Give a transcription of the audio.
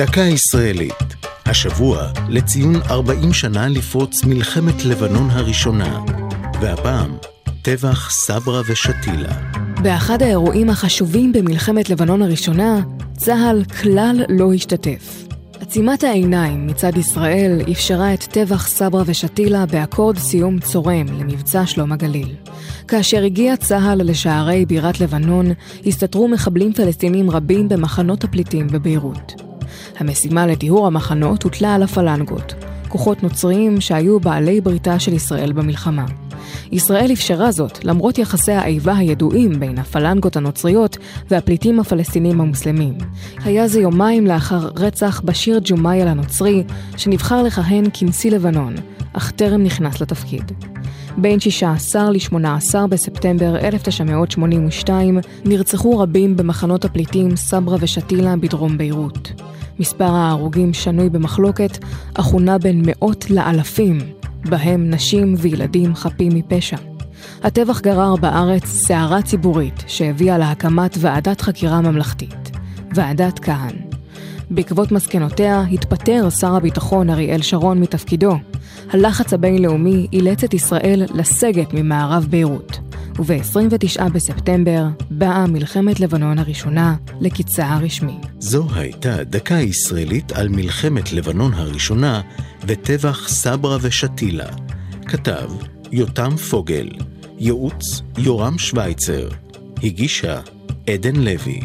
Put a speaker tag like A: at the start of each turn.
A: דקה ישראלית. השבוע לציון 40 שנה לפרוץ מלחמת לבנון הראשונה, והפעם טבח סברה ושתילה.
B: באחד האירועים החשובים במלחמת לבנון הראשונה, צה"ל כלל לא השתתף. עצימת העיניים מצד ישראל אפשרה את טבח סברה ושתילה באקורד סיום צורם למבצע שלום הגליל. כאשר הגיע צה"ל לשערי בירת לבנון, הסתתרו מחבלים פלסטינים רבים במחנות הפליטים בביירות. המשימה לטיהור המחנות הוטלה על הפלנגות, כוחות נוצריים שהיו בעלי בריתה של ישראל במלחמה. ישראל אפשרה זאת למרות יחסי האיבה הידועים בין הפלנגות הנוצריות והפליטים הפלסטינים המוסלמים. היה זה יומיים לאחר רצח בשיר ג'ומאייל הנוצרי, שנבחר לכהן כנשיא לבנון, אך טרם נכנס לתפקיד. בין 16 ל-18 בספטמבר 1982 נרצחו רבים במחנות הפליטים סברה ושתילה בדרום ביירות. מספר ההרוגים שנוי במחלוקת, אך הוא נע בין מאות לאלפים, בהם נשים וילדים חפים מפשע. הטבח גרר בארץ סערה ציבורית שהביאה להקמת ועדת חקירה ממלכתית, ועדת כהן. בעקבות מסקנותיה התפטר שר הביטחון אריאל שרון מתפקידו. הלחץ הבינלאומי אילץ את ישראל לסגת ממערב ביירות. וב-29 בספטמבר באה מלחמת לבנון הראשונה לקיצה הרשמי.
A: זו הייתה דקה ישראלית על מלחמת לבנון הראשונה וטבח סברה ושתילה. כתב יותם פוגל, ייעוץ יורם שווייצר, הגישה עדן לוי.